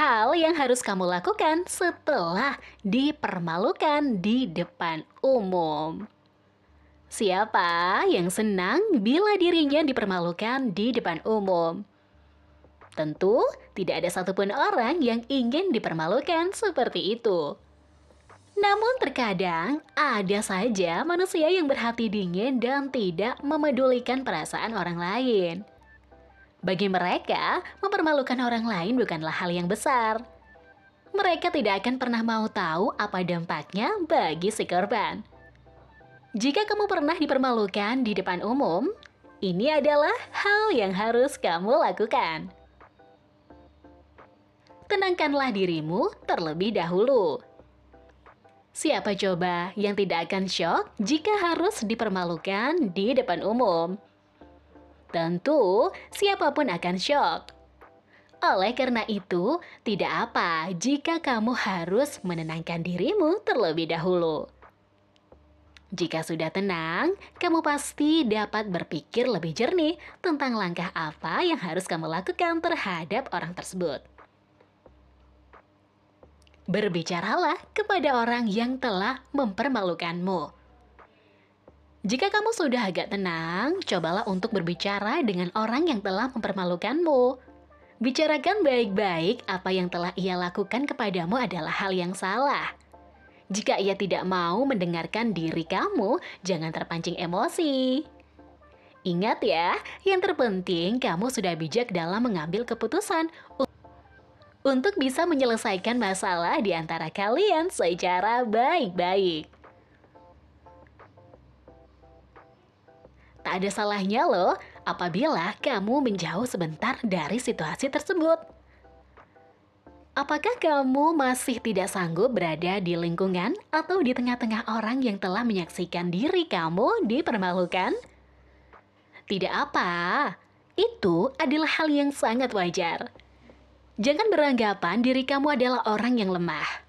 hal yang harus kamu lakukan setelah dipermalukan di depan umum. Siapa yang senang bila dirinya dipermalukan di depan umum? Tentu tidak ada satupun orang yang ingin dipermalukan seperti itu. Namun terkadang ada saja manusia yang berhati dingin dan tidak memedulikan perasaan orang lain. Bagi mereka, mempermalukan orang lain bukanlah hal yang besar. Mereka tidak akan pernah mau tahu apa dampaknya bagi si korban. Jika kamu pernah dipermalukan di depan umum, ini adalah hal yang harus kamu lakukan. Tenangkanlah dirimu terlebih dahulu. Siapa coba yang tidak akan shock jika harus dipermalukan di depan umum? Tentu, siapa pun akan shock. Oleh karena itu, tidak apa jika kamu harus menenangkan dirimu terlebih dahulu. Jika sudah tenang, kamu pasti dapat berpikir lebih jernih tentang langkah apa yang harus kamu lakukan terhadap orang tersebut. Berbicaralah kepada orang yang telah mempermalukanmu. Jika kamu sudah agak tenang, cobalah untuk berbicara dengan orang yang telah mempermalukanmu. Bicarakan baik-baik apa yang telah ia lakukan kepadamu adalah hal yang salah. Jika ia tidak mau mendengarkan diri kamu, jangan terpancing emosi. Ingat ya, yang terpenting kamu sudah bijak dalam mengambil keputusan untuk bisa menyelesaikan masalah di antara kalian secara baik-baik. Tak ada salahnya loh apabila kamu menjauh sebentar dari situasi tersebut. Apakah kamu masih tidak sanggup berada di lingkungan atau di tengah-tengah orang yang telah menyaksikan diri kamu dipermalukan? Tidak apa, itu adalah hal yang sangat wajar. Jangan beranggapan diri kamu adalah orang yang lemah.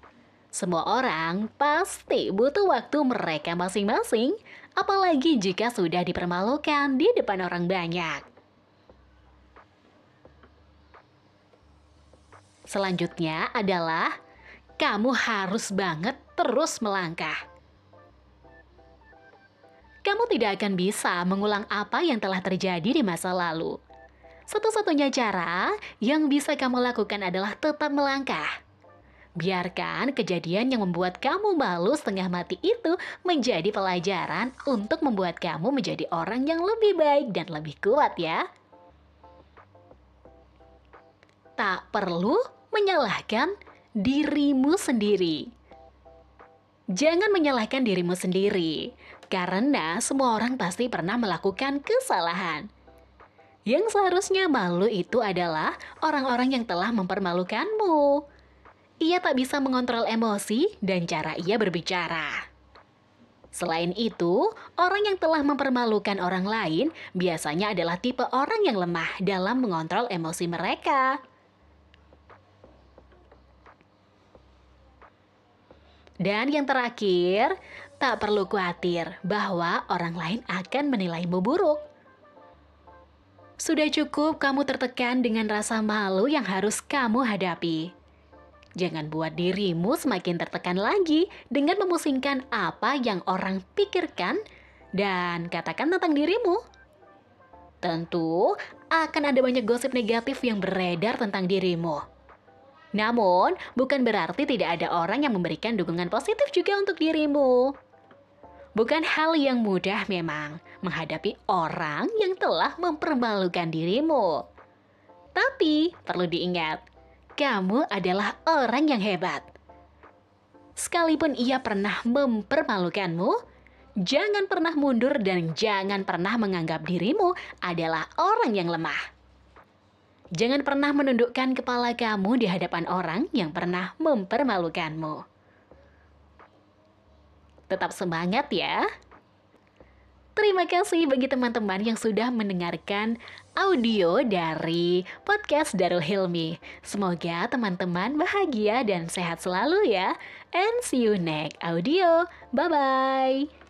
Semua orang pasti butuh waktu mereka masing-masing, apalagi jika sudah dipermalukan di depan orang banyak. Selanjutnya adalah kamu harus banget terus melangkah. Kamu tidak akan bisa mengulang apa yang telah terjadi di masa lalu. Satu-satunya cara yang bisa kamu lakukan adalah tetap melangkah. Biarkan kejadian yang membuat kamu malu setengah mati itu menjadi pelajaran untuk membuat kamu menjadi orang yang lebih baik dan lebih kuat ya. Tak perlu menyalahkan dirimu sendiri. Jangan menyalahkan dirimu sendiri, karena semua orang pasti pernah melakukan kesalahan. Yang seharusnya malu itu adalah orang-orang yang telah mempermalukanmu. Ia tak bisa mengontrol emosi dan cara ia berbicara. Selain itu, orang yang telah mempermalukan orang lain biasanya adalah tipe orang yang lemah dalam mengontrol emosi mereka. Dan yang terakhir, tak perlu khawatir bahwa orang lain akan menilaimu buruk. Sudah cukup kamu tertekan dengan rasa malu yang harus kamu hadapi. Jangan buat dirimu semakin tertekan lagi dengan memusingkan apa yang orang pikirkan dan katakan tentang dirimu. Tentu akan ada banyak gosip negatif yang beredar tentang dirimu. Namun, bukan berarti tidak ada orang yang memberikan dukungan positif juga untuk dirimu. Bukan hal yang mudah memang menghadapi orang yang telah mempermalukan dirimu. Tapi perlu diingat, kamu adalah orang yang hebat. Sekalipun ia pernah mempermalukanmu, jangan pernah mundur dan jangan pernah menganggap dirimu adalah orang yang lemah. Jangan pernah menundukkan kepala kamu di hadapan orang yang pernah mempermalukanmu. Tetap semangat ya. Terima kasih bagi teman-teman yang sudah mendengarkan audio dari podcast Darul Hilmi. Semoga teman-teman bahagia dan sehat selalu ya. And see you next audio. Bye-bye.